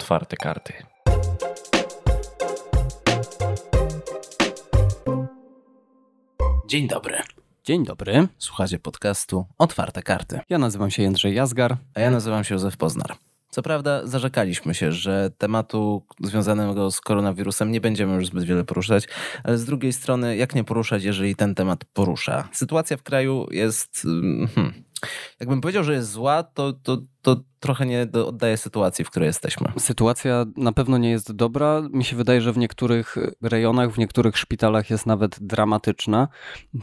Otwarte karty. Dzień dobry. Dzień dobry. Słuchacie podcastu Otwarte Karty. Ja nazywam się Jędrzej Jazgar. A ja nazywam się Józef Poznar. Co prawda zarzekaliśmy się, że tematu związanego z koronawirusem nie będziemy już zbyt wiele poruszać, ale z drugiej strony jak nie poruszać, jeżeli ten temat porusza? Sytuacja w kraju jest... Hmm, jakbym powiedział, że jest zła, to, to, to trochę nie oddaje sytuacji, w której jesteśmy. Sytuacja na pewno nie jest dobra. Mi się wydaje, że w niektórych rejonach, w niektórych szpitalach jest nawet dramatyczna.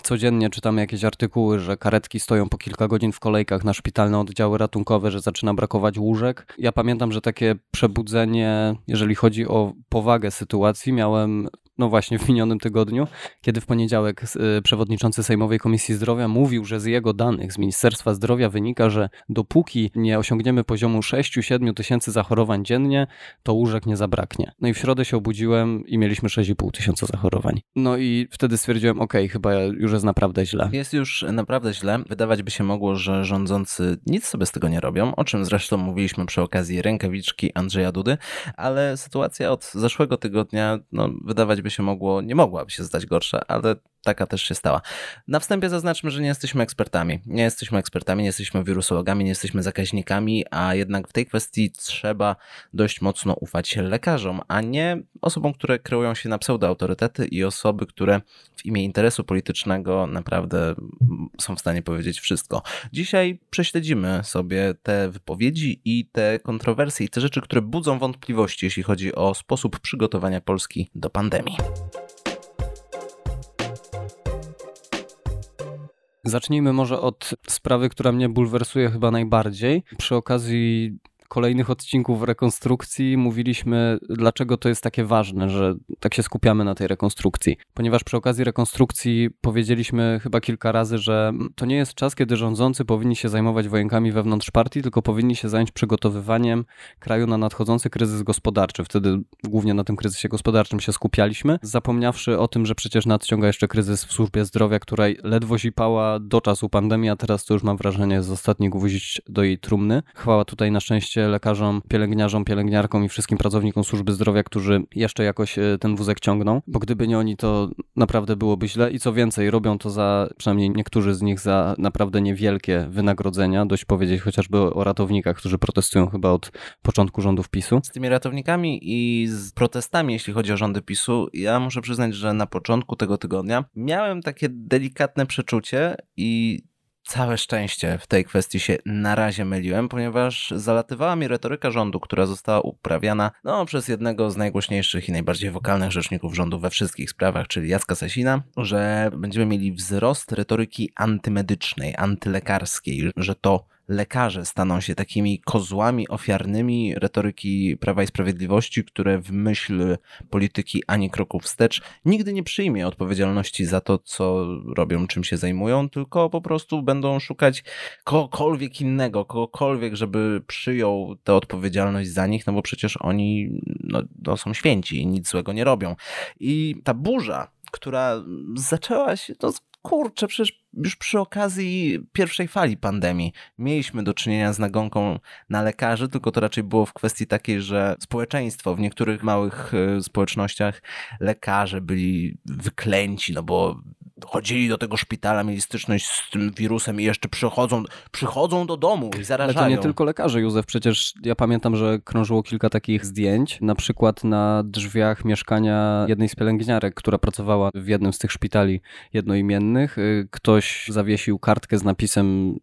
Codziennie czytamy jakieś artykuły, że karetki stoją po kilka godzin w kolejkach na szpitalne oddziały ratunkowe, że zaczyna brakować łóżek. Ja pamiętam, że takie przebudzenie, jeżeli chodzi o powagę sytuacji, miałem no właśnie w minionym tygodniu, kiedy w poniedziałek y, przewodniczący Sejmowej Komisji Zdrowia mówił, że z jego danych z Ministerstwa Zdrowia wynika, że dopóki nie osiągniemy poziomu 6-7 tysięcy zachorowań dziennie, to łóżek nie zabraknie. No i w środę się obudziłem i mieliśmy 6,5 tysiąca zachorowań. No i wtedy stwierdziłem, ok, chyba już jest naprawdę źle. Jest już naprawdę źle. Wydawać by się mogło, że rządzący nic sobie z tego nie robią, o czym zresztą mówiliśmy przy okazji rękawiczki Andrzeja Dudy, ale sytuacja od zeszłego tygodnia, no wydawać by by się mogło, nie mogłaby się zdać gorsza, ale taka też się stała. Na wstępie zaznaczmy, że nie jesteśmy ekspertami. Nie jesteśmy ekspertami, nie jesteśmy wirusologami, nie jesteśmy zakaźnikami, a jednak w tej kwestii trzeba dość mocno ufać lekarzom, a nie osobom, które kreują się na pseudoautorytety i osoby, które w imię interesu politycznego naprawdę są w stanie powiedzieć wszystko. Dzisiaj prześledzimy sobie te wypowiedzi i te kontrowersje i te rzeczy, które budzą wątpliwości, jeśli chodzi o sposób przygotowania Polski do pandemii. Zacznijmy może od sprawy, która mnie bulwersuje chyba najbardziej. Przy okazji kolejnych odcinków rekonstrukcji mówiliśmy, dlaczego to jest takie ważne, że tak się skupiamy na tej rekonstrukcji. Ponieważ przy okazji rekonstrukcji powiedzieliśmy chyba kilka razy, że to nie jest czas, kiedy rządzący powinni się zajmować wojenkami wewnątrz partii, tylko powinni się zająć przygotowywaniem kraju na nadchodzący kryzys gospodarczy. Wtedy głównie na tym kryzysie gospodarczym się skupialiśmy, zapomniawszy o tym, że przecież nadciąga jeszcze kryzys w służbie zdrowia, której ledwo zipała do czasu pandemii, a teraz to już mam wrażenie z ostatnich guzić do jej trumny. Chwała tutaj na szczęście lekarzom, pielęgniarzom, pielęgniarkom i wszystkim pracownikom służby zdrowia, którzy jeszcze jakoś e, ten wózek ciągną, bo gdyby nie oni, to naprawdę byłoby źle i co więcej, robią to za, przynajmniej niektórzy z nich, za naprawdę niewielkie wynagrodzenia. Dość powiedzieć chociażby o ratownikach, którzy protestują chyba od początku rządów PiSu. Z tymi ratownikami i z protestami, jeśli chodzi o rządy PiSu, ja muszę przyznać, że na początku tego tygodnia miałem takie delikatne przeczucie i całe szczęście w tej kwestii się na razie myliłem, ponieważ zalatywała mi retoryka rządu, która została uprawiana no, przez jednego z najgłośniejszych i najbardziej wokalnych rzeczników rządu we wszystkich sprawach, czyli Jacka Sasina, że będziemy mieli wzrost retoryki antymedycznej, antylekarskiej, że to lekarze staną się takimi kozłami ofiarnymi retoryki Prawa i Sprawiedliwości, które w myśl polityki ani kroku wstecz nigdy nie przyjmie odpowiedzialności za to, co robią, czym się zajmują, tylko po prostu będą szukać kogokolwiek innego, kogokolwiek, żeby przyjął tę odpowiedzialność za nich, no bo przecież oni no, no są święci i nic złego nie robią. I ta burza, która zaczęła się no, kurczę, przecież już przy okazji pierwszej fali pandemii mieliśmy do czynienia z nagonką na lekarzy, tylko to raczej było w kwestii takiej, że społeczeństwo w niektórych małych e, społecznościach lekarze byli wyklęci, no bo chodzili do tego szpitala, mieli styczność z tym wirusem i jeszcze przychodzą, przychodzą do domu i zarażają. Ale to nie tylko lekarze, Józef. Przecież ja pamiętam, że krążyło kilka takich zdjęć, na przykład na drzwiach mieszkania jednej z pielęgniarek, która pracowała w jednym z tych szpitali jednoimiennych. Y, ktoś zawiesił kartkę z napisem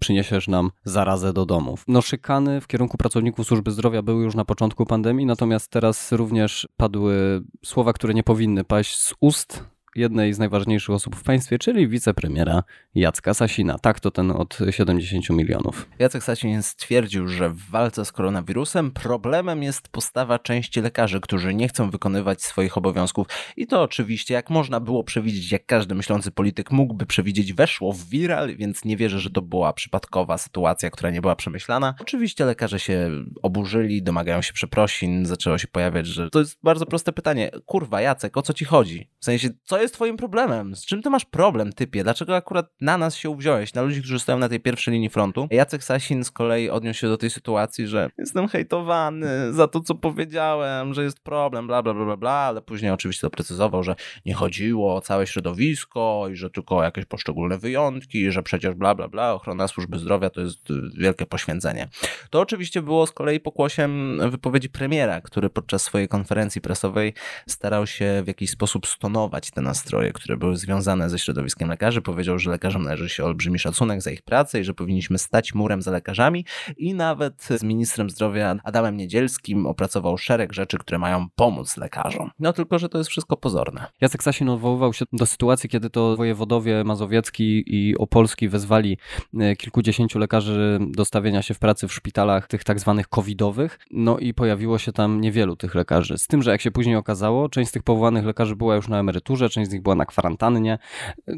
przyniesiesz nam zarazę do domów. No szykany w kierunku pracowników służby zdrowia były już na początku pandemii, natomiast teraz również padły słowa, które nie powinny paść z ust jednej z najważniejszych osób w państwie, czyli wicepremiera Jacka Sasina. Tak to ten od 70 milionów. Jacek Sasin stwierdził, że w walce z koronawirusem problemem jest postawa części lekarzy, którzy nie chcą wykonywać swoich obowiązków. I to oczywiście, jak można było przewidzieć, jak każdy myślący polityk mógłby przewidzieć, weszło w viral, więc nie wierzę, że to była przypadkowa sytuacja, która nie była przemyślana. Oczywiście lekarze się oburzyli, domagają się przeprosin, zaczęło się pojawiać, że to jest bardzo proste pytanie. Kurwa, Jacek, o co ci chodzi? W sensie, co jest twoim problemem? Z czym ty masz problem, typie? Dlaczego akurat na nas się uwziąłeś, na ludzi, którzy stoją na tej pierwszej linii frontu? Jacek Sasin z kolei odniósł się do tej sytuacji, że jestem hejtowany za to, co powiedziałem, że jest problem, bla, bla, bla, bla, bla, ale później oczywiście doprecyzował, że nie chodziło o całe środowisko i że tylko o jakieś poszczególne wyjątki, że przecież bla, bla, bla, ochrona służby zdrowia to jest wielkie poświęcenie. To oczywiście było z kolei pokłosiem wypowiedzi premiera, który podczas swojej konferencji prasowej starał się w jakiś sposób stonować te nastroje, które były związane ze środowiskiem lekarzy. Powiedział, że lekarzom należy się olbrzymi szacunek za ich pracę i że powinniśmy stać murem za lekarzami i nawet z ministrem zdrowia Adamem Niedzielskim opracował szereg rzeczy, które mają pomóc lekarzom. No tylko, że to jest wszystko pozorne. Jacek Sasin odwoływał się do sytuacji, kiedy to wojewodowie mazowiecki i opolski wezwali e, kilkudziesięciu lekarzy do stawienia się w pracy w szpitalach tych tak zwanych covidowych, no i pojawiło się tam niewielu tych lekarzy. Z tym, że jak się później okazało, część z tych powołanych lekarzy była już na emeryturze, część z nich była na kwarantannie,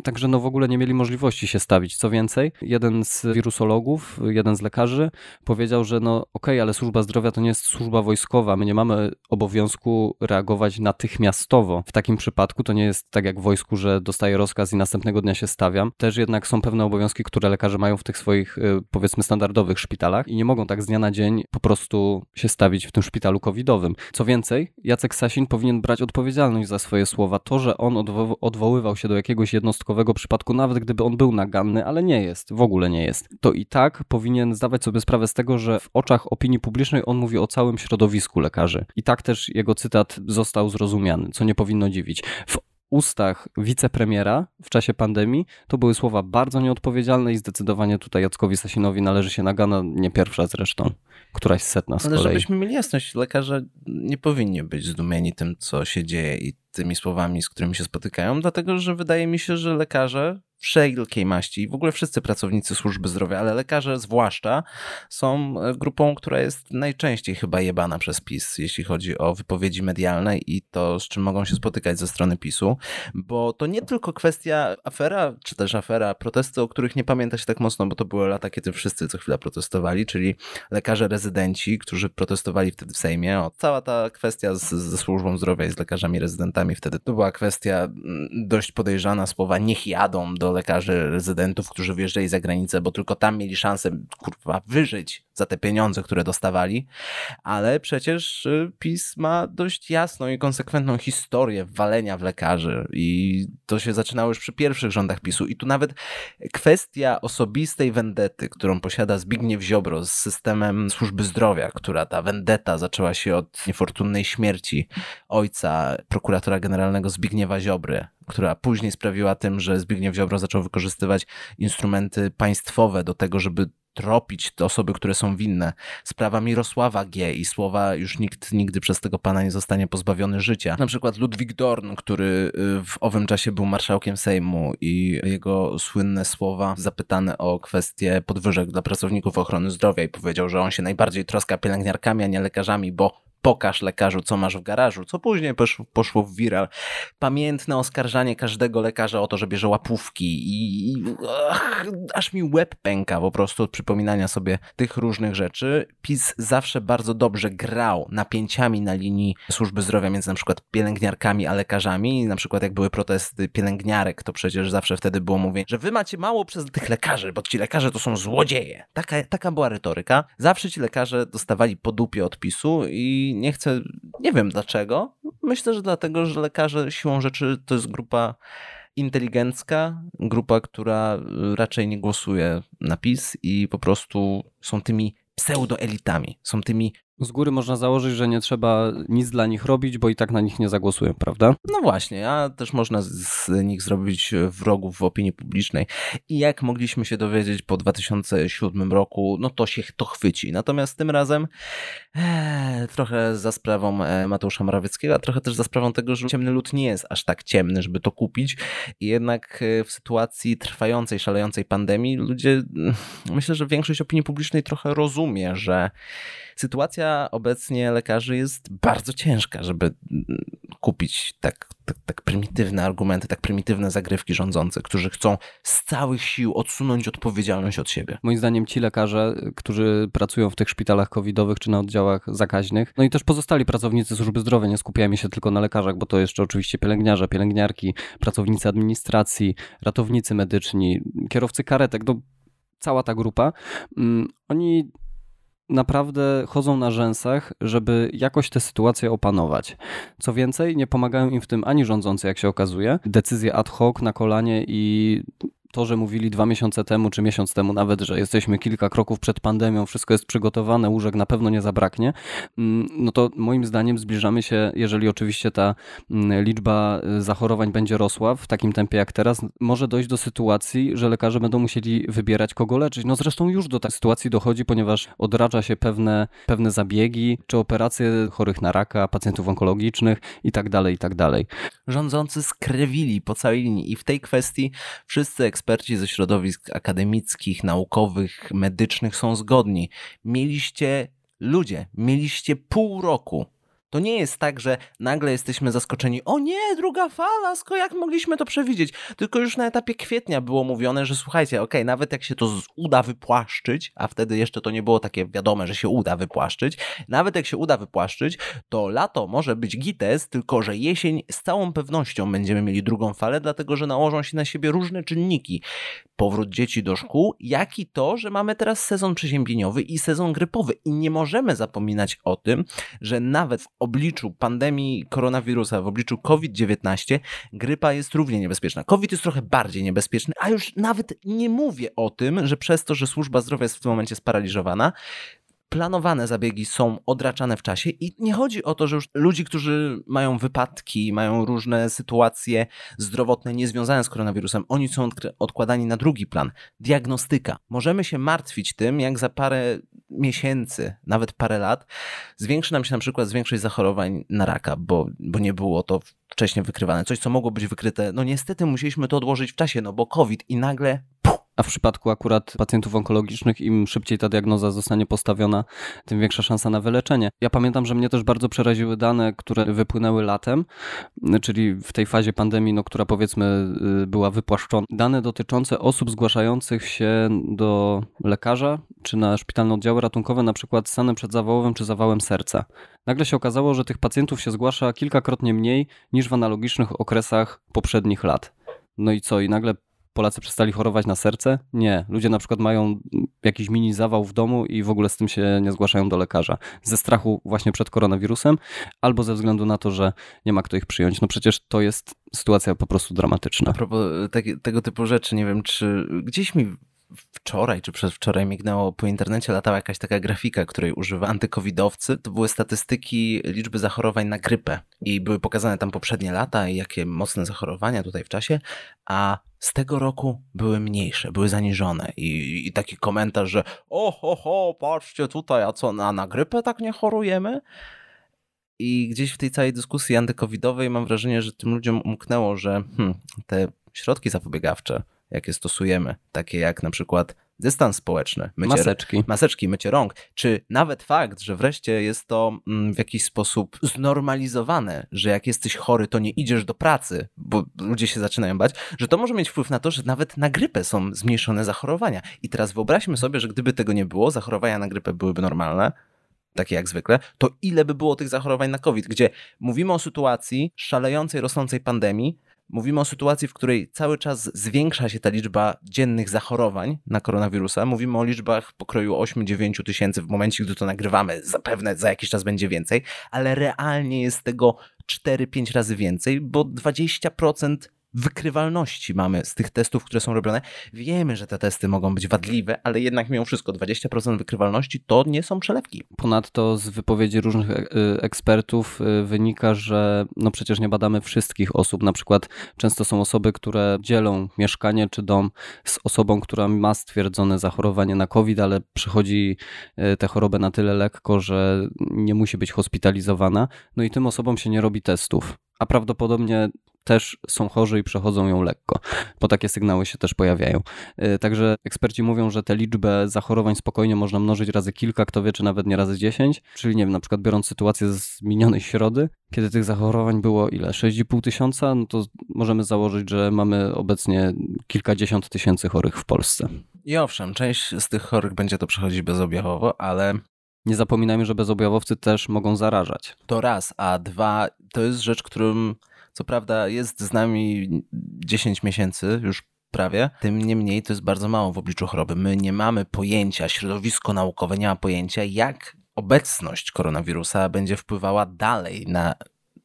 także no w ogóle nie mieli możliwości się stawić. Co więcej, jeden z wirusologów, jeden z lekarzy powiedział, że no okej, okay, ale służba zdrowia to nie jest służba wojskowa, my nie mamy obowiązku reagować natychmiastowo. W takim przypadku to nie jest tak jak w wojsku, że dostaję rozkaz i następnego dnia się stawiam. Też jednak są pewne obowiązki, które lekarze mają w tych swoich y, powiedzmy standardowych szpitalach i nie mogą tak z dnia na dzień po prostu się stawić w tym szpitalu covidowym. Co więcej, Jacek Sasin powinien brać odpowiedzialność za swoje słowa. To, że on odwo odwoływał się do jakiegoś jednostkowego przypadku, nawet gdyby on był naganny, ale nie jest, w ogóle nie jest, to i tak powinien zdawać sobie sprawę z tego, że w oczach opinii publicznej on mówi o całym środowisku lekarzy. I tak też jego cytat został zrozumiany, co nie powinno dziwić. W ustach wicepremiera w czasie pandemii to były słowa bardzo nieodpowiedzialne i zdecydowanie tutaj Jackowi Sasinowi należy się nagana, nie pierwsza zresztą, któraś setna z Ale kolei. żebyśmy mieli jasność, lekarze nie powinni być zdumieni tym, co się dzieje i tymi słowami, z którymi się spotykają, dlatego że wydaje mi się, że lekarze wszelkiej maści w ogóle wszyscy pracownicy służby zdrowia, ale lekarze zwłaszcza są e, grupą, która jest najczęściej chyba jebana przez PiS, jeśli chodzi o wypowiedzi medialne i to, z czym mogą się spotykać ze strony PiSu, bo to nie tylko kwestia afera, czy też afera protesty, o których nie pamięta się tak mocno, bo to były lata, kiedy wszyscy co chwila protestowali, czyli lekarze rezydenci, którzy protestowali wtedy w Sejmie. O, cała ta kwestia z, ze służbą zdrowia i z lekarzami rezydentami wtedy to była kwestia mm, dość podejrzana, słowa niech jadą do lekarzy rezydentów, którzy wyjeżdżali za granicę, bo tylko tam mieli szansę kurwa wyżyć za te pieniądze, które dostawali, ale przecież y, PiS ma dość jasną i konsekwentną historię walenia w lekarzy i to się zaczynało już przy pierwszych rządach PiSu. I tu nawet kwestia osobistej wendety, którą posiada Zbigniew Ziobro z systemem służby zdrowia, która ta vendetta zaczęła się od niefortunnej śmierci ojca prokuratora generalnego Zbigniewa Ziobry, która później sprawiła tym, że Zbigniew Ziobro zaczął wykorzystywać instrumenty państwowe do tego, żeby tropić te osoby, które są winne. Sprawa Mirosława G. i słowa już nikt nigdy przez tego pana nie zostanie pozbawiony życia. Na przykład Ludwik Dorn, który y, w owym czasie był marszałkiem Sejmu i jego słynne słowa zapytane o kwestie podwyżek dla pracowników ochrony zdrowia i powiedział, że on się najbardziej troska pielęgniarkami, a nie lekarzami, bo pokaż lekarzu, co masz w garażu, co później poszło, w viral. Pamiętne oskarżanie każdego lekarza o to, że bierze łapówki i, ach, aż mi łeb pęka po prostu od przypominania sobie tych różnych rzeczy. PiS zawsze bardzo dobrze grał napięciami na linii służby zdrowia między na przykład pielęgniarkami a lekarzami. Na przykład jak były protesty pielęgniarek, to przecież zawsze wtedy było mówienie, że wy macie mało przez tych lekarzy, bo ci lekarze to są złodzieje. Taka, taka była retoryka. Zawsze ci lekarze dostawali po dupie od PiSu nie chcę, nie wiem dlaczego. Myślę, że dlatego, że lekarze siłą rzeczy to jest grupa inteligencka, grupa, która raczej nie głosuje na PiS i po prostu są tymi pseudoelitami, są tymi z góry można założyć, że nie trzeba nic dla nich robić, bo i tak na nich nie zagłosują, prawda? No właśnie, a też można z nich zrobić wrogów w opinii publicznej. I jak mogliśmy się dowiedzieć po 2007 roku, no to się to chwyci. Natomiast tym razem ee, trochę za sprawą e, Mateusza Morawieckiego, a trochę też za sprawą tego, że ciemny lud nie jest aż tak ciemny, żeby to kupić. I jednak e, w sytuacji trwającej, szalejącej pandemii ludzie, myślę, że większość opinii publicznej trochę rozumie, że sytuacja obecnie lekarzy jest bardzo ciężka, żeby kupić tak tak, tak prymitywne argumenty, tak prymitywne zagrywki rządzące, którzy chcą z całych sił odsunąć odpowiedzialność od siebie. Moim zdaniem ci lekarze, którzy pracują w tych szpitalach covidowych czy na oddziałach zakaźnych, no i też pozostali pracownicy służby zdrowia, nie skupiajmy się tylko na lekarzach, bo to jeszcze oczywiście pielęgniarze, pielęgniarki, pracownicy administracji, ratownicy medyczni, kierowcy karetek, no cała ta grupa, mm, oni naprawdę chodzą na rzęsach, żeby jakoś tę sytuację opanować. Co więcej, nie pomagają im w tym ani rządzący, jak się okazuje. Decyzje ad hoc na kolanie i to, że mówili dwa miesiące temu, czy miesiąc temu nawet, że jesteśmy kilka kroków przed pandemią, wszystko jest przygotowane, łóżek na pewno nie zabraknie, mm, no to moim zdaniem zbliżamy się, jeżeli oczywiście ta mm, liczba y, zachorowań będzie rosła w takim tempie jak teraz, może dojść do sytuacji, że lekarze będą musieli wybierać, kogo leczyć. No zresztą już do takiej sytuacji dochodzi, ponieważ odracza się pewne, pewne zabiegi, czy operacje chorych na raka, pacjentów onkologicznych i tak dalej, i tak. Rządzący skrewili po całej linii i w tej kwestii wszyscy eksperci eksperci ze środowisk akademickich, naukowych, medycznych są zgodni. Mieliście ludzie, mieliście pół roku to nie jest tak, że nagle jesteśmy zaskoczeni, o nie, druga fala, sko jak mogliśmy to przewidzieć? Tylko już na etapie kwietnia było mówione, że słuchajcie, okej, okay, nawet jak się to uda wypłaszczyć, a wtedy jeszcze to nie było takie wiadome, że się uda wypłaszczyć, nawet jak się uda wypłaszczyć, to lato może być gites, tylko że jesień z całą pewnością będziemy mieli drugą falę, dlatego że nałożą się na siebie różne czynniki. Powrót dzieci do szkół, jak i to, że mamy teraz sezon przeziębieniowy i sezon grypowy i nie możemy zapominać o tym, że nawet w obliczu pandemii koronawirusa, w obliczu COVID-19, grypa jest równie niebezpieczna. COVID jest trochę bardziej niebezpieczny, a już nawet nie mówię o tym, że przez to, że służba zdrowia jest w tym momencie sparaliżowana, planowane zabiegi są odraczane w czasie i nie chodzi o to, że już ludzi, którzy mają wypadki, mają różne sytuacje zdrowotne niezwiązane z koronawirusem, oni są odkładani na drugi plan. Diagnostyka. Możemy się martwić tym, jak za parę miesięcy, nawet parę lat, zwiększy nam się na przykład zwiększyć zachorowań na raka, bo, bo nie było to wcześniej wykrywane. Coś, co mogło być wykryte, no niestety musieliśmy to odłożyć w czasie, no bo COVID i nagle a w przypadku akurat pacjentów onkologicznych, im szybciej ta diagnoza zostanie postawiona, tym większa szansa na wyleczenie. Ja pamiętam, że mnie też bardzo przeraziły dane, które wypłynęły latem, czyli w tej fazie pandemii, no, która powiedzmy y, była wypłaszczona. Dane dotyczące osób zgłaszających się do lekarza czy na szpitalne oddziały ratunkowe, na przykład stanem przedzawałowym czy zawałem serca. Nagle się okazało, że tych pacjentów się zgłasza kilkakrotnie mniej niż w analogicznych okresach poprzednich lat. No i co? I nagle Polacy przestali chorować na serce? Nie. Ludzie na przykład mają jakiś mini zawał w domu i w ogóle z tym się nie zgłaszają do lekarza. Ze strachu właśnie przed koronawirusem, albo ze względu na to, że nie ma kto ich przyjąć. No przecież to jest sytuacja po prostu dramatyczna. A propos tego typu rzeczy, nie wiem, czy gdzieś mi wczoraj czy przedwczoraj mignęło po internecie, latała jakaś taka grafika, której używa antykowidowcy. To były statystyki liczby zachorowań na grypę i były pokazane tam poprzednie lata i jakie mocne zachorowania tutaj w czasie, a z tego roku były mniejsze, były zaniżone i, i taki komentarz, że o ho, ho, patrzcie tutaj, a co, na, na grypę tak nie chorujemy? I gdzieś w tej całej dyskusji antykowidowej mam wrażenie, że tym ludziom umknęło, że hmm, te środki zapobiegawcze, jakie stosujemy, takie jak na przykład dystans społeczny, mycie, maseczki. maseczki, mycie rąk, czy nawet fakt, że wreszcie jest to mm, w jakiś sposób znormalizowane, że jak jesteś chory, to nie idziesz do pracy, bo ludzie się zaczynają bać, że to może mieć wpływ na to, że nawet na grypę są zmniejszone zachorowania. I teraz wyobraźmy sobie, że gdyby tego nie było, zachorowania na grypę byłyby normalne, takie jak zwykle, to ile by było tych zachorowań na COVID, gdzie mówimy o sytuacji szalejącej, rosnącej pandemii, Mówimy o sytuacji, w której cały czas zwiększa się ta liczba dziennych zachorowań na koronawirusa. Mówimy o liczbach pokroju 8-9 tysięcy w momencie, gdy to nagrywamy. Zapewne za jakiś czas będzie więcej, ale realnie jest tego 4-5 razy więcej, bo 20% wykrywalności mamy z tych testów, które są robione. Wiemy, że te testy mogą być wadliwe, ale jednak mimo wszystko 20% wykrywalności to nie są przelewki. Ponadto z wypowiedzi różnych e, ekspertów e, wynika, że no przecież nie badamy wszystkich osób. Na przykład często są osoby, które dzielą mieszkanie czy dom z osobą, która ma stwierdzone zachorowanie na COVID, ale przychodzi e, tę chorobę na tyle lekko, że nie musi być hospitalizowana. No i tym osobom się nie robi testów. A prawdopodobnie też są chorzy i przechodzą ją lekko, bo takie sygnały się też pojawiają. Y, także eksperci mówią, że tę liczbę zachorowań spokojnie można mnożyć razy kilka, kto wie, czy nawet nie razy dziesięć, czyli nie wiem, na przykład biorąc sytuację z minionej środy, kiedy tych zachorowań było ile? 6,5 tysiąca, no to możemy założyć, że mamy obecnie kilkadziesiąt tysięcy chorych w Polsce. I owszem, część z tych chorych będzie to przechodzić bezobjawowo, ale nie zapominajmy, że bezobjawowcy też mogą zarażać. To raz, a dwa, to jest rzecz, którym co prawda jest z nami 10 miesięcy już prawie, tym niemniej to jest bardzo mało w obliczu choroby. My nie mamy pojęcia, środowisko naukowe nie ma pojęcia, jak obecność koronawirusa będzie wpływała dalej na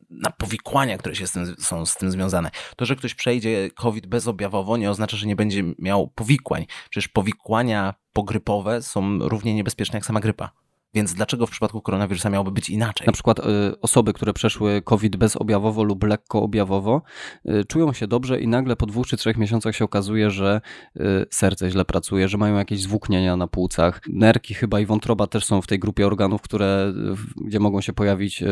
na powikłania, które się z tym, są z tym związane. To, że ktoś przejdzie COVID bezobjawowo, nie oznacza, że nie będzie miał powikłań. Przecież powikłania pogrypowe są równie niebezpieczne jak sama grypa. Więc dlaczego w przypadku koronawirusa miałoby być inaczej? Na przykład y, osoby, które przeszły COVID bezobjawowo lub lekko objawowo, y, czują się dobrze i nagle po dwóch czy trzech miesiącach się okazuje, że y, serce źle pracuje, że mają jakieś zwłóknienia na płucach. Nerki chyba i wątroba też są w tej grupie organów, które, gdzie mogą się pojawić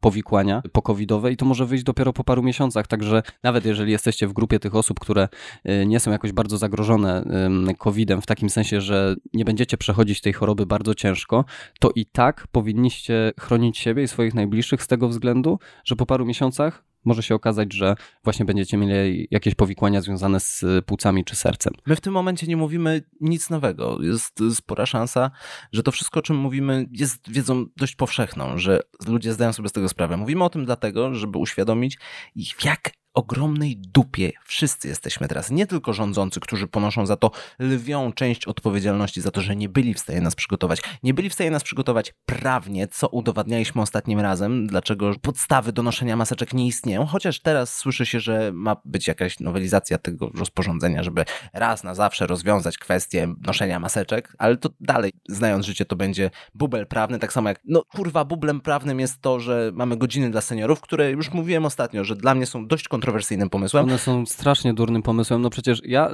powikłania pokowidowe i to może wyjść dopiero po paru miesiącach. Także nawet jeżeli jesteście w grupie tych osób, które nie są jakoś bardzo zagrożone COVID-em, w takim sensie, że nie będziecie przechodzić tej choroby bardzo ciężko, to to i tak powinniście chronić siebie i swoich najbliższych z tego względu, że po paru miesiącach może się okazać, że właśnie będziecie mieli jakieś powikłania związane z płucami czy sercem. My w tym momencie nie mówimy nic nowego. Jest spora szansa, że to wszystko, o czym mówimy, jest wiedzą dość powszechną, że ludzie zdają sobie z tego sprawę. Mówimy o tym dlatego, żeby uświadomić, jak ogromnej dupie wszyscy jesteśmy teraz. Nie tylko rządzący, którzy ponoszą za to lwią część odpowiedzialności za to, że nie byli w stanie nas przygotować. Nie byli w stanie nas przygotować prawnie, co udowadnialiśmy ostatnim razem, dlaczego podstawy do noszenia maseczek nie istnieją, chociaż teraz słyszy się, że ma być jakaś nowelizacja tego rozporządzenia, żeby raz na zawsze rozwiązać kwestię noszenia maseczek, ale to dalej, znając życie, to będzie bubel prawny, tak samo jak, no kurwa, bublem prawnym jest to, że mamy godziny dla seniorów, które już mówiłem ostatnio, że dla mnie są dość kontrowersyjne kontrowersyjnym pomysłem. One są strasznie durnym pomysłem. No przecież ja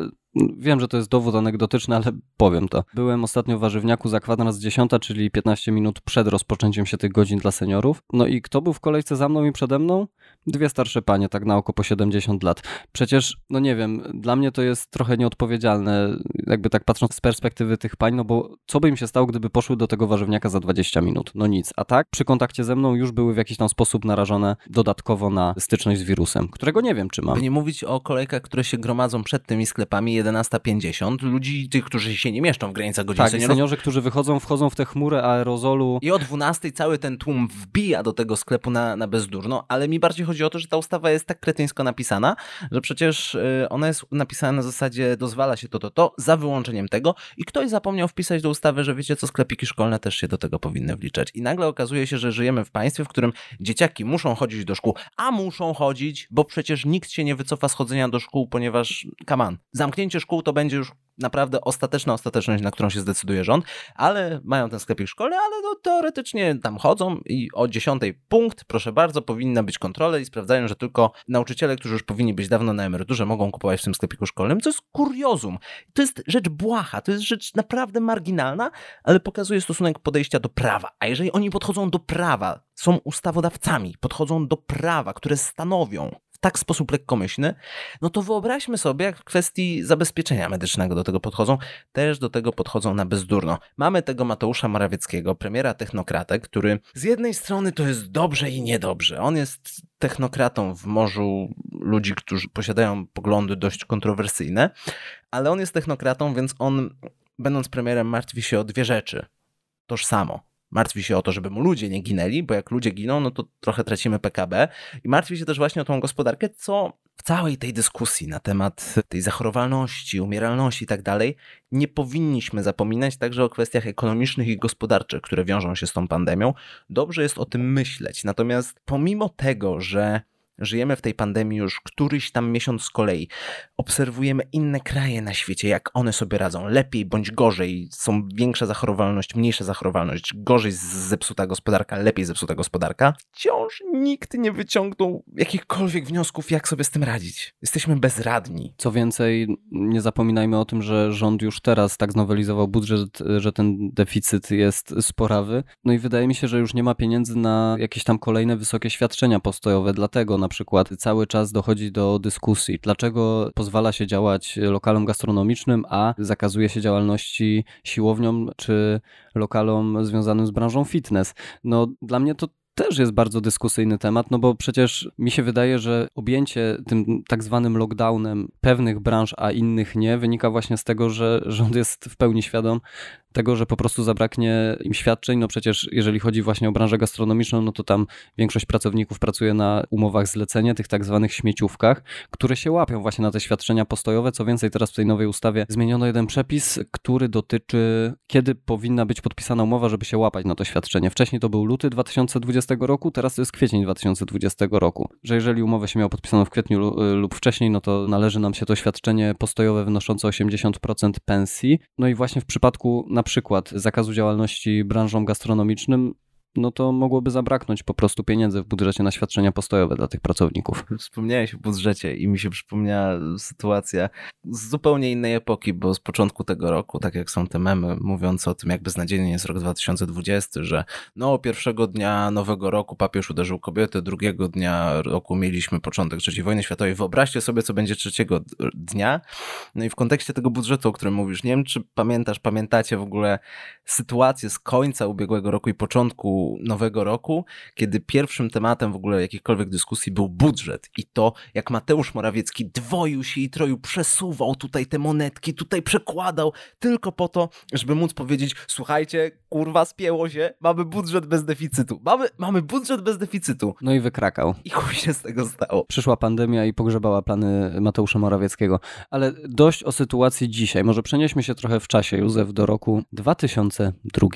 wiem, że to jest dowód anegdotyczny, ale powiem to. Byłem ostatnio w warzywniaku za kwadrans 10, czyli 15 minut przed rozpoczęciem się tych godzin dla seniorów. No i kto był w kolejce za mną i przede mną? Dwie starsze panie, tak na oko po 70 lat. Przecież, no nie wiem, dla mnie to jest trochę nieodpowiedzialne, jakby tak patrząc z perspektywy tych pań, no bo co by im się stało, gdyby poszły do tego warzywniaka za 20 minut? No nic. A tak, przy kontakcie ze mną już były w jakiś tam sposób narażone dodatkowo na styczność z wirusem, którego nie wiem, czy mam. By nie mówić o kolejkach, które się gromadzą przed tymi sklepami 11.50, ludzi, tych, którzy się nie mieszczą w granicach godzin tak, seniorów. seniorzy, którzy wychodzą, wchodzą w tę chmurę aerozolu. I o 12 cały ten tłum wbija do tego sklepu na, na bezdurno, ale mi bardziej chodzi o to, że ta ustawa jest tak kretyńsko napisana, że przecież y, ona jest napisana na zasadzie dozwala się to, to, to, za wyłączeniem tego i ktoś zapomniał wpisać do ustawy, że wiecie co, sklepiki szkolne też się do tego powinny wliczać. I nagle okazuje się, że żyjemy w państwie, w którym dzieciaki muszą chodzić do szkół, a muszą chodzić, bo przecież nikt się nie wycofa z chodzenia do szkół, ponieważ, come on, zamknięcie szkół to będzie już naprawdę ostateczna ostateczność, na którą się zdecyduje rząd, ale mają ten sklepik szkolny, ale no, teoretycznie tam chodzą i o 10 punkt, proszę bardzo, powinna być kontrola i sprawdzają, że tylko nauczyciele, którzy już powinni być dawno na emeryturze, mogą kupować w tym sklepiku szkolnym, co jest kuriozum. To jest rzecz błaha, to jest rzecz naprawdę marginalna, ale pokazuje stosunek podejścia do prawa. A jeżeli oni podchodzą do prawa, są ustawodawcami, podchodzą do prawa, które stanowią tak sposób lekkomyślny, no to wyobraźmy sobie, jak w kwestii zabezpieczenia medycznego do tego podchodzą, też do tego podchodzą na bezdurno. Mamy tego Mateusza Morawieckiego, premiera technokratę, który z jednej strony to jest dobrze i niedobrze. On jest technokratą w morzu ludzi, którzy posiadają poglądy dość kontrowersyjne, ale on jest technokratą, więc on, będąc premierem, martwi się o dwie rzeczy. Tożsamo martwi się o to, żeby mu ludzie nie ginęli, bo jak ludzie giną, no to trochę tracimy PKB i martwi się też właśnie o tą gospodarkę, co w całej tej dyskusji na temat tej zachorowalności, umieralności i tak dalej, nie powinniśmy zapominać także o kwestiach ekonomicznych i gospodarczych, które wiążą się z tą pandemią. Dobrze jest o tym myśleć. Natomiast pomimo tego, że Żyjemy w tej pandemii już któryś tam miesiąc z kolei. Obserwujemy inne kraje na świecie, jak one sobie radzą. Lepiej bądź gorzej. Są większa zachorowalność, mniejsza zachorowalność. Gorzej zepsuta gospodarka, lepiej zepsuta gospodarka. Wciąż nikt nie wyciągnął jakichkolwiek wniosków, jak sobie z tym radzić. Jesteśmy bezradni. Co więcej, nie zapominajmy o tym, że rząd już teraz tak znowelizował budżet, że ten deficyt jest sporawy. No i wydaje mi się, że już nie ma pieniędzy na jakieś tam kolejne wysokie świadczenia postojowe. Dlatego na przykład cały czas dochodzi do dyskusji, dlaczego pozwala się działać lokalom gastronomicznym, a zakazuje się działalności siłowniom czy lokalom związanym z branżą fitness. No dla mnie to też jest bardzo dyskusyjny temat, no bo przecież mi się wydaje, że objęcie tym tak zwanym lockdownem pewnych branż, a innych nie, wynika właśnie z tego, że rząd jest w pełni świadom tego, że po prostu zabraknie im świadczeń. No przecież jeżeli chodzi właśnie o branżę gastronomiczną, no to tam większość pracowników pracuje na umowach zlecenia, tych tak zwanych śmieciówkach, które się łapią właśnie na te świadczenia postojowe. Co więcej, teraz w tej nowej ustawie zmieniono jeden przepis, który dotyczy, kiedy powinna być podpisana umowa, żeby się łapać na to świadczenie. Wcześniej to był luty 2020 roku, teraz to jest kwiecień 2020 roku. Że jeżeli umowę się miało podpisaną w kwietniu lub wcześniej, no to należy nam się to świadczenie postojowe wynoszące 80% pensji. No i właśnie w przypadku na przykład zakazu działalności branżom gastronomicznym, no to mogłoby zabraknąć po prostu pieniędzy w budżecie na świadczenia postojowe dla tych pracowników. Wspomniałeś o budżecie i mi się przypomniała sytuacja z zupełnie innej epoki, bo z początku tego roku, tak jak są te memy mówiące o tym, jak beznadziejny jest rok 2020, że no pierwszego dnia nowego roku papież uderzył kobiety, drugiego dnia roku mieliśmy początek III wojny światowej. Wyobraźcie sobie, co będzie trzeciego dnia. No i w kontekście tego budżetu, o którym mówisz, nie wiem, czy pamiętasz, pamiętacie w ogóle sytuację z końca ubiegłego roku i początku nowego roku, kiedy pierwszym tematem w ogóle jakichkolwiek dyskusji był budżet i to, jak Mateusz Morawiecki dwoił się i troju, przesuwał tutaj te monetki, tutaj przekładał, tylko po to, żeby móc powiedzieć, słuchajcie, kurwa, spięło się, mamy budżet bez deficytu. Mamy, mamy budżet bez deficytu. No i wykrakał. I chuj się z tego stało. Przyszła pandemia i pogrzebała plany Mateusza Morawieckiego. Ale dość o sytuacji dzisiaj. Może przenieśmy się trochę w czasie, Józef, do roku 2002.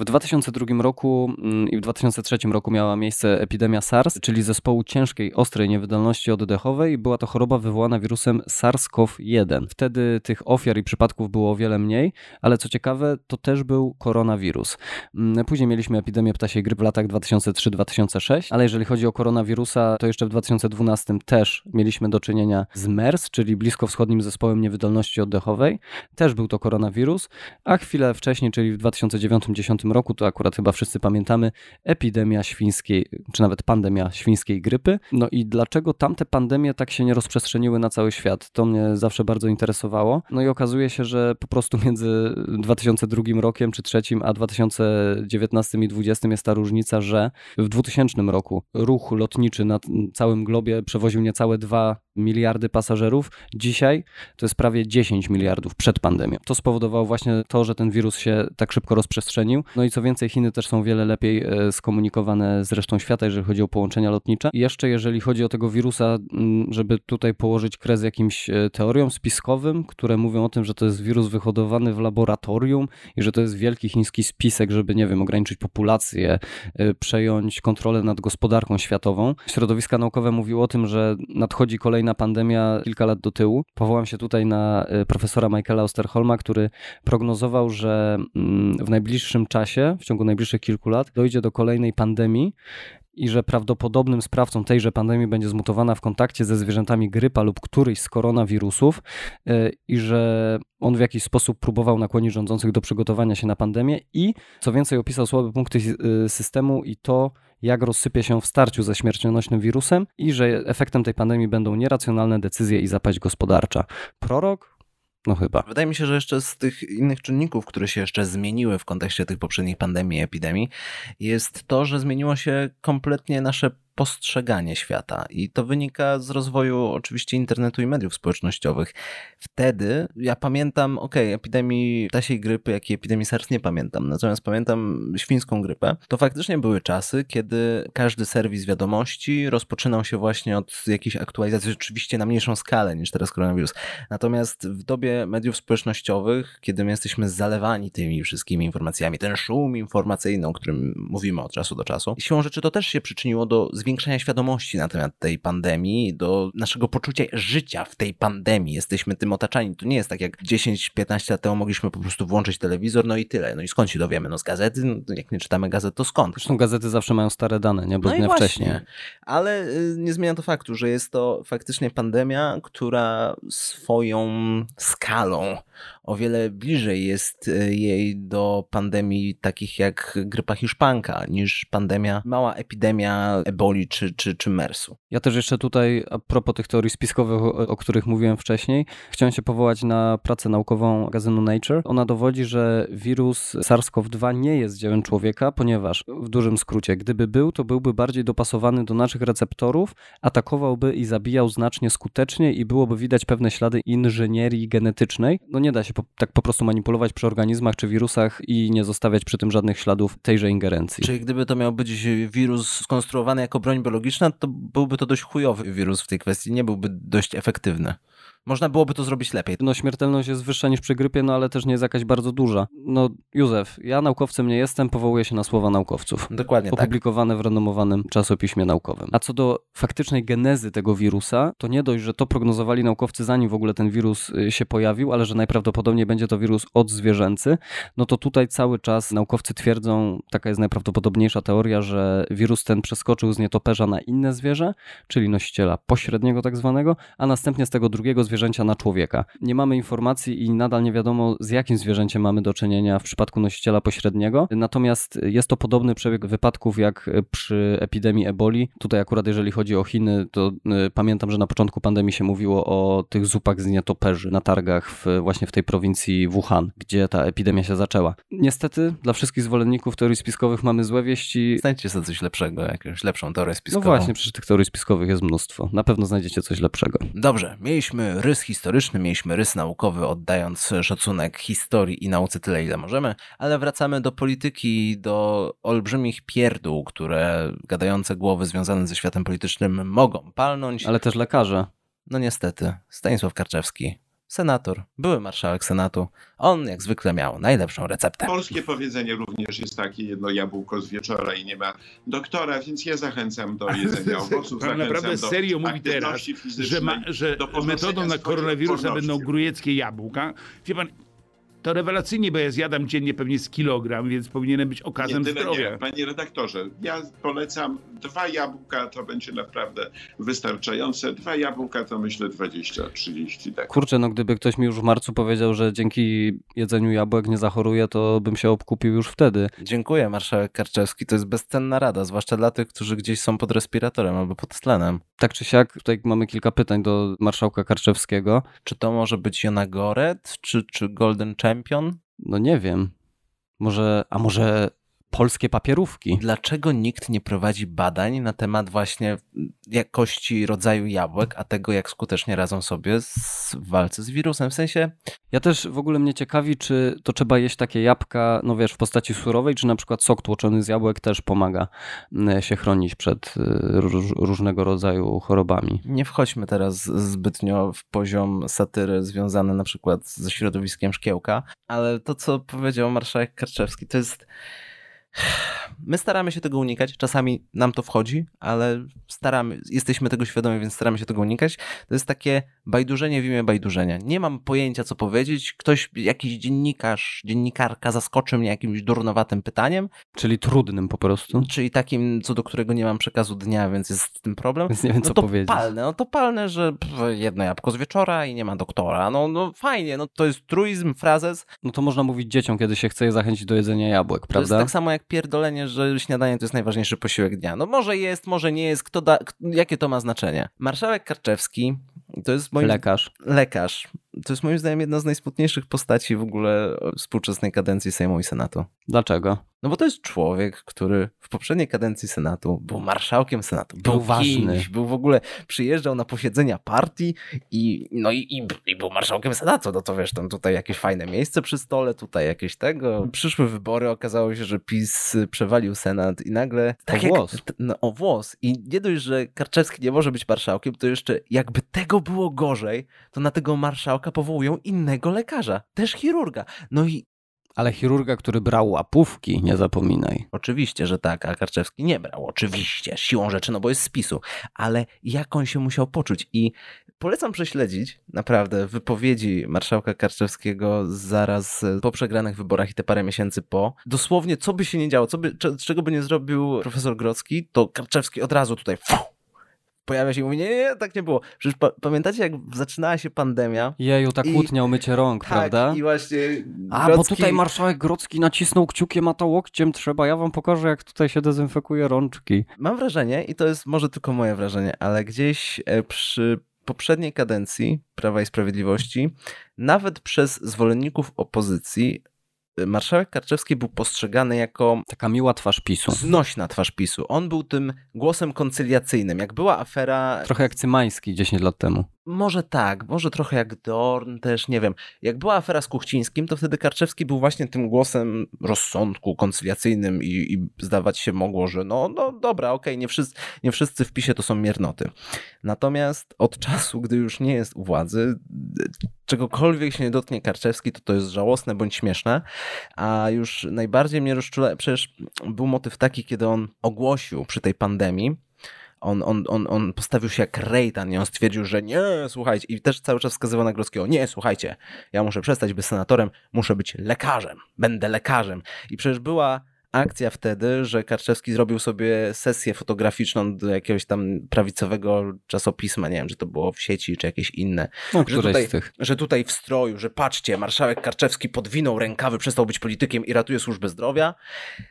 W 2002 roku mm, i w 2003 roku miała miejsce epidemia SARS, czyli zespołu ciężkiej, ostrej niewydolności oddechowej. Była to choroba wywołana wirusem SARS-CoV-1. Wtedy tych ofiar i przypadków było o wiele mniej, ale co ciekawe, to też był koronawirus. Mm, później mieliśmy epidemię ptasiej grypy w latach 2003-2006, ale jeżeli chodzi o koronawirusa, to jeszcze w 2012 też mieliśmy do czynienia z MERS, czyli bliskowschodnim zespołem niewydolności oddechowej. Też był to koronawirus, a chwilę wcześniej, czyli w 2009-2010 roku, to akurat chyba wszyscy pamiętamy, epidemia świńskiej, czy nawet pandemia świńskiej grypy. No i dlaczego tamte pandemie tak się nie rozprzestrzeniły na cały świat? To mnie zawsze bardzo interesowało. No i okazuje się, że po prostu między 2002 rokiem czy trzecim, a 2019 i 2020 jest ta różnica, że w 2000 roku ruch lotniczy na całym globie przewoził niecałe 2 miliardy pasażerów. Dzisiaj to jest prawie 10 miliardów przed pandemią. To spowodowało właśnie to, że ten wirus się tak szybko rozprzestrzenił. No i co więcej, Chiny też są wiele lepiej e, skomunikowane z resztą świata, jeżeli chodzi o połączenia lotnicze. I jeszcze jeżeli chodzi o tego wirusa, mm, żeby tutaj położyć kres jakimś e, teoriom spiskowym, które mówią o tym, że to jest wirus wyhodowany w laboratorium i że to jest wielki chiński spisek, żeby, nie wiem, ograniczyć populację, e, przejąć kontrolę nad gospodarką światową. Środowiska naukowe mówiły o tym, że nadchodzi kolejna pandemia kilka lat do tyłu. Powołam się tutaj na profesora Michaela Osterholma, który prognozował, że mm, w najbliższym czasie, w ciągu najbliższych kilku lat, dojdzie do kolejnej pandemii i że prawdopodobnym sprawcą tejże pandemii będzie zmutowana w kontakcie ze zwierzętami grypa lub któryś z koronawirusów e, i że on w jakiś sposób próbował nakłonić rządzących do przygotowania się na pandemię i co więcej opisał słabe punkty e, systemu i to, jak rozsypie się w starciu ze śmiercionośnym wirusem i że efektem tej pandemii będą nieracjonalne decyzje i zapaść gospodarcza. Prorok no chyba. Wydaje mi się, że jeszcze z tych innych czynników, które się jeszcze zmieniły w kontekście tych poprzednich pandemii i epidemii, jest to, że zmieniło się kompletnie nasze postrzeganie świata. I to wynika z rozwoju oczywiście internetu i mediów społecznościowych. Wtedy ja pamiętam, ok, epidemii ptasiej grypy, jak i epidemii SARS nie pamiętam, natomiast pamiętam świńską grypę. To faktycznie były czasy, kiedy każdy serwis wiadomości rozpoczynał się właśnie od jakiejś aktualizacji, oczywiście na mniejszą skalę niż teraz koronawirus. Natomiast w dobie mediów społecznościowych, kiedy my jesteśmy zalewani tymi wszystkimi informacjami, ten szum informacyjny, o którym mówimy od czasu do czasu, siłą rzeczy to też się przyczyniło do zwiększenia zwiększenia świadomości na temat tej pandemii, do naszego poczucia życia w tej pandemii. Jesteśmy tym otaczani. To nie jest tak jak 10-15 lat temu mogliśmy po prostu włączyć telewizor, no i tyle. No i skąd się dowiemy? No z gazety? No, jak nie czytamy gazet, to skąd? Zresztą gazety zawsze mają stare dane, nie? Bo no dnia wcześniej. Ale y, nie zmienia to faktu, że jest to faktycznie pandemia, która swoją skalą o wiele bliżej jest e, jej do pandemii takich jak grypa hiszpanka, niż pandemia, mała epidemia eboli czy, czy, czy MERS-u. Ja też jeszcze tutaj, a propos tych teorii spiskowych, o, których mówiłem wcześniej, chciałem się powołać na pracę naukową magazynu Nature. Ona dowodzi, że wirus SARS-CoV-2 nie jest dziełem człowieka, ponieważ w dużym skrócie, gdyby był, to byłby bardziej dopasowany do naszych receptorów, atakowałby i zabijał znacznie skuteczniej i byłoby widać pewne ślady inżynierii genetycznej. No nie da się po, tak po prostu manipulować przy organizmach czy wirusach i nie zostawiać przy tym żadnych śladów tejże ingerencji. Czyli gdyby to miał być wirus skonstruowany jako broń biologiczna, to byłby to dość chujowy wirus w tej kwestii, nie byłby dość efektywny. Można byłoby to zrobić lepiej. No śmiertelność jest wyższa niż przy grypie, no ale też nie jest jakaś bardzo duża. No Józef, ja naukowcem nie jestem, powołuję się na słowa naukowców. Dokładnie tak. Opublikowane w renomowanym czasopiśmie naukowym. A co do faktycznej genezy tego wirusa, to nie dość, że to prognozowali naukowcy zanim w ogóle ten wirus y, się pojawił, ale że najprawdopodobniej będzie to wirus odzwierzęcy, no to tutaj cały czas naukowcy twierdzą, taka jest najprawdopodobniejsza teoria, że wirus ten przeskoczył z nietoperza na inne zwierzę, czyli nosiciela pośredniego tak zwanego, a następnie z tego drugiego zwierzęcia na człowieka. Nie mamy informacji i nadal nie wiadomo, z jakim zwierzęciem mamy do czynienia w przypadku nosiciela pośredniego. Natomiast jest to podobny przebieg wypadków jak przy epidemii eboli. Tutaj akurat jeżeli chodzi o Chiny, to y, pamiętam, że na początku pandemii się mówiło o tych zupach z nietoperzy na targach w, właśnie w tej prowincji Wuhan, gdzie ta epidemia się zaczęła. Niestety dla wszystkich zwolenników teorii spiskowych mamy złe wieści. Znajdźcie sobie coś lepszego, jakąś lepszą teorię spiskową. No właśnie, przecież tych teorii spiskowych jest mnóstwo. Na pewno znajdziecie coś lepszego. Dobrze, mieliśmy rys historyczny, mieliśmy rys naukowy, oddając szacunek historii i nauce tyle, ile możemy, ale wracamy do polityki, do olbrzymich pierdół, które gadające głowy związane ze światem politycznym mogą palnąć. Ale też lekarze. No niestety, Stanisław Karczewski, senator, były marszałek Senatu. On jak zwykle miał najlepszą receptę. Polskie powiedzenie również jest takie, jedno jabłko z wieczora i nie ma doktora, więc ja zachęcam do jedzenia owoców. Pan naprawdę serio mówi teraz, że, ma, że metodą na koronawirusa będą grujeckie jabłka. Wie pan, to rewelacyjnie, bo ja zjadam dziennie pewnie z kilogram, więc powinienem być okazem nie, zdrowia. Nie. Panie redaktorze, ja polecam dwa jabłka, to będzie naprawdę wystarczające. Dwa jabłka to myślę 20-30. Tak. Kurczę, no gdyby ktoś mi już w marcu powiedział, że dzięki jedzeniu jabłek nie zachoruje, to bym się obkupił już wtedy. Dziękuję, marszałek Karczewski. To jest bezcenna rada, zwłaszcza dla tych, którzy gdzieś są pod respiratorem albo pod tlenem. Tak czy siak, tutaj mamy kilka pytań do marszałka Karczewskiego. Czy to może być Jona Goret, czy, czy Golden Champion? No nie wiem. Może, a może polskie papierówki. Dlaczego nikt nie prowadzi badań na temat właśnie jakości rodzaju jabłek, a tego, jak skutecznie radzą sobie z walce z wirusem? W sensie. Ja też w ogóle mnie ciekawi, czy to trzeba jeść takie jabłka, no wiesz, w postaci surowej, czy na przykład sok tłoczony z jabłek też pomaga się chronić przed róż, różnego rodzaju chorobami. Nie wchodźmy teraz zbytnio w poziom satyry związany na przykład ze środowiskiem szkiełka, ale to, co powiedział marszałek Karczewski, to jest My staramy się tego unikać, czasami nam to wchodzi, ale staramy, jesteśmy tego świadomi, więc staramy się tego unikać. To jest takie bajdurzenie w imię bajdurzenia. Nie mam pojęcia, co powiedzieć. Ktoś, jakiś dziennikarz, dziennikarka zaskoczy mnie jakimś durnowatym pytaniem. Czyli trudnym po prostu. Czyli takim, co do którego nie mam przekazu dnia, więc jest z tym problem. Więc nie wiem, no co to powiedzieć. palne, no to palne, że jedno jabłko z wieczora i nie ma doktora. No, no fajnie, no to jest truizm, frazes. No to można mówić dzieciom, kiedy się chce je zachęcić do jedzenia jabłek, prawda? To jest tak samo jak pierdolenie, że śniadanie to jest najważniejszy posiłek dnia. No może jest, może nie jest, kto da, jakie to ma znaczenie. Marszałek Karczewski to jest moim... Lekarz. Lekarz. To jest moim zdaniem jedna z najsmutniejszych postaci w ogóle współczesnej kadencji Sejmu i Senatu. Dlaczego? No bo to jest człowiek, który w poprzedniej kadencji Senatu był marszałkiem Senatu. Był, był ważny. Kimś, był w ogóle, przyjeżdżał na posiedzenia partii i, no i, i, i, był marszałkiem Senatu. No to wiesz, tam tutaj jakieś fajne miejsce przy stole, tutaj jakieś tego. Przyszły wybory, okazało się, że PiS przewalił Senat i nagle... Tak o włos. Jak, no, o włos. I nie dość, że Karczewski nie może być marszałkiem, to jeszcze jakby tego było gorzej, to na tego marszałka powołują innego lekarza, też chirurga. No i ale chirurga, który brał łapówki, nie zapominaj. Oczywiście, że tak, a Karczewski nie brał, oczywiście, siłą rzeczy, no bo jest z PiSu. Ale jak on się musiał poczuć? I polecam prześledzić naprawdę wypowiedzi marszałka Karczewskiego zaraz po przegranych wyborach i te parę miesięcy po. Dosłownie, co by się nie działo, co by, czego by nie zrobił profesor Grocki, to Karczewski od razu tutaj pojawia się i mówi, nie, nie, tak nie było. Przecież pa pamiętacie, jak zaczynała się pandemia? Jeju, ta kłótnia o mycie rąk, tak, prawda? i właśnie A, Grodzki... bo tutaj marszałek Grodzki nacisnął kciukiem, a to łokciem trzeba. Ja wam pokażę, jak tutaj się dezynfekuje rączki. Mam wrażenie, i to jest może tylko moje wrażenie, ale gdzieś e, przy poprzedniej kadencji Prawa i Sprawiedliwości, nawet przez zwolenników opozycji, marszałek Karczewski był postrzegany jako taka miła twarz PiSu. Znośna twarz PiSu. On był tym głosem koncyliacyjnym. Jak była afera. Trochę jak Cymański 10 lat temu. Może tak, może trochę jak Dorn też, nie wiem. Jak była afera z Kuchcińskim, to wtedy Karczewski był właśnie tym głosem rozsądku, koncyliacyjnym i, i zdawać się mogło, że no, no dobra, okej, okay, nie, wszyscy, nie wszyscy w PiSie to są miernoty. Natomiast od czasu, gdy już nie jest u władzy, czegokolwiek się nie dotknie Karczewski, to to jest żałosne bądź śmieszne, a już najbardziej mnie rozczula, przecież był motyw taki, kiedy on ogłosił przy tej pandemii, on, on, on, on postawił się jak Rejtan i on stwierdził, że nie, słuchajcie, i też cały czas wskazywał na Grodzkiego, nie, słuchajcie, ja muszę przestać być senatorem, muszę być lekarzem, będę lekarzem. I przecież była akcja wtedy, że Karczewski zrobił sobie sesję fotograficzną do jakiegoś tam prawicowego czasopisma, nie wiem, czy to było w sieci, czy jakieś inne. No, że, tutaj, że tutaj w stroju, że patrzcie, marszałek Karczewski podwinął rękawy, przestał być politykiem i ratuje służbę zdrowia,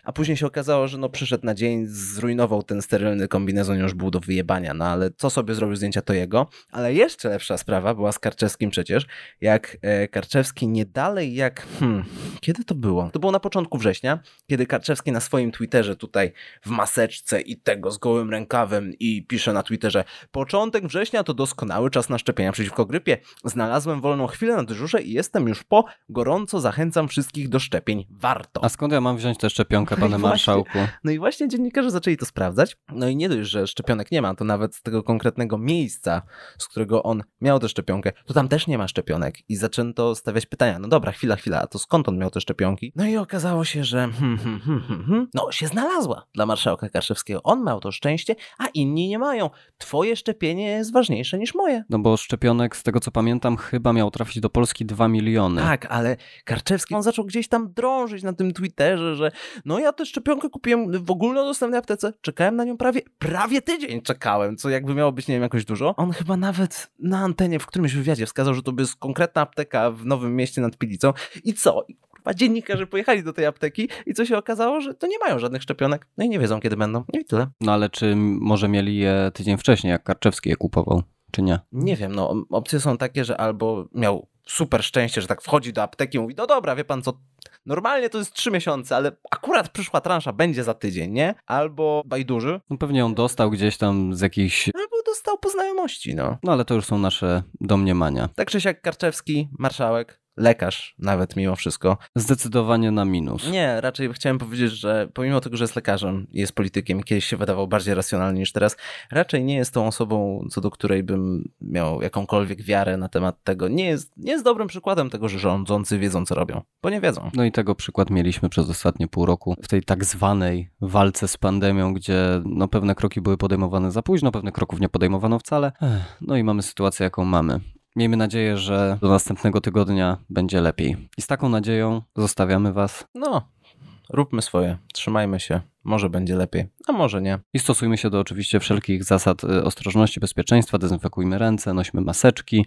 a później się okazało, że no przyszedł na dzień, zrujnował ten sterylny kombinezon, już był do wyjebania, no ale co sobie zrobił zdjęcia, to jego. Ale jeszcze lepsza sprawa była z Karczewskim przecież, jak e, Karczewski nie dalej jak, hmm, kiedy to było? To było na początku września, kiedy Karczewski Na swoim Twitterze tutaj w maseczce i tego z gołym rękawem i pisze na Twitterze początek września to doskonały czas na szczepienia przeciwko grypie. Znalazłem wolną chwilę na dyżurze i jestem już po. Gorąco zachęcam wszystkich do szczepień. Warto. A skąd ja mam wziąć tę szczepionkę, no panie marszałku? No i właśnie dziennikarze zaczęli to sprawdzać. No i nie dość, że szczepionek nie ma, to nawet z tego konkretnego miejsca, z którego on miał tę szczepionkę, to tam też nie ma szczepionek. I zaczęto stawiać pytania. No dobra, chwila, chwila, a to skąd on miał te szczepionki? No i okazało się, że hmm, hmm, hmm, no się znalazła dla marszałka Karszewskiego. On miał to szczęście, a inni nie mają. Twoje szczepienie jest ważniejsze niż moje. No bo szczepionek, z tego co pamiętam, chyba miał trafić do Polski 2 miliony. Tak, ale Karczewski, on zaczął gdzieś tam drążyć na tym Twitterze, że no ja tę szczepionkę kupiłem w ogólnodostępnej aptece, czekałem na nią prawie, prawie tydzień czekałem, co jakby miało być, nie wiem, jakoś dużo. On chyba nawet na antenie w którymś wywiadzie wskazał, że to jest konkretna apteka w Nowym Mieście nad Pilicą i co? A dziennikarze pojechali do tej apteki i co się okazało, że to nie mają żadnych szczepionek. No i nie wiedzą, kiedy będą. No i tyle. No ale czy może mieli je tydzień wcześniej, jak Karczewski je kupował, czy nie? Nie wiem, no opcje są takie, że albo miał super szczęście, że tak wchodzi do apteki i mówi, no dobra, wie pan co, normalnie to jest trzy miesiące, ale akurat przyszła transza będzie za tydzień, nie? Albo bajduży. No pewnie on dostał gdzieś tam z jakichś... Albo dostał po znajomości, no. No ale to już są nasze domniemania. Tak czy siak Karczewski, marszałek, lekarz nawet mimo wszystko. Zdecydowanie na minus. Nie, raczej chciałem powiedzieć, że pomimo tego, że jest lekarzem i jest politykiem, kiedyś się wydawał bardziej racjonalny niż teraz, raczej nie jest tą osobą, co do której bym miał jakąkolwiek wiarę na temat tego. Nie jest, nie jest dobrym przykładem tego, że rządzący wiedzą, co robią, bo nie wiedzą. No i tego przykład mieliśmy przez ostatnie pół roku w tej tak zwanej walce z pandemią, gdzie no, pewne kroki były podejmowane za późno, pewne kroków nie podejmowano wcale. No i mamy sytuację, jaką mamy. Miejmy nadzieję, że do następnego tygodnia będzie lepiej. I z taką nadzieją zostawiamy Was. No, róbmy swoje, trzymajmy się. Może będzie lepiej, a może nie. I stosujmy się do oczywiście wszelkich zasad y, ostrożności, bezpieczeństwa, dezynfekujmy ręce, nośmy maseczki.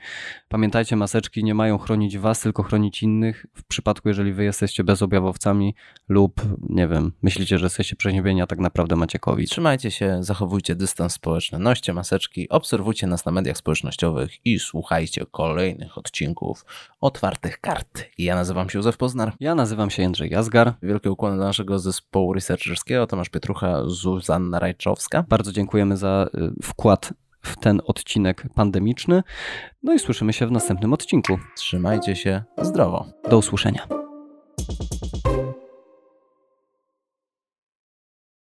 Pamiętajcie, maseczki nie mają chronić was, tylko chronić innych. W przypadku, jeżeli wy jesteście bezobjawowcami lub, nie wiem, myślicie, że jesteście przeziębieni, a tak naprawdę macie COVID. Trzymajcie się, zachowujcie dystans społeczny, noście maseczki, obserwujcie nas na mediach społecznościowych i słuchajcie kolejnych odcinków Otwartych Kart. Ja nazywam się Józef Poznar. Ja nazywam się Jędrzej Jazgar. Wielkie ukłony do naszego zespołu researcherskiego Tomasz Pietrucha, Zuzanna Rajczowska. Bardzo dziękujemy za y, wkład w ten odcinek pandemiczny. No i słyszymy się w następnym odcinku. Trzymajcie się zdrowo. Do usłyszenia.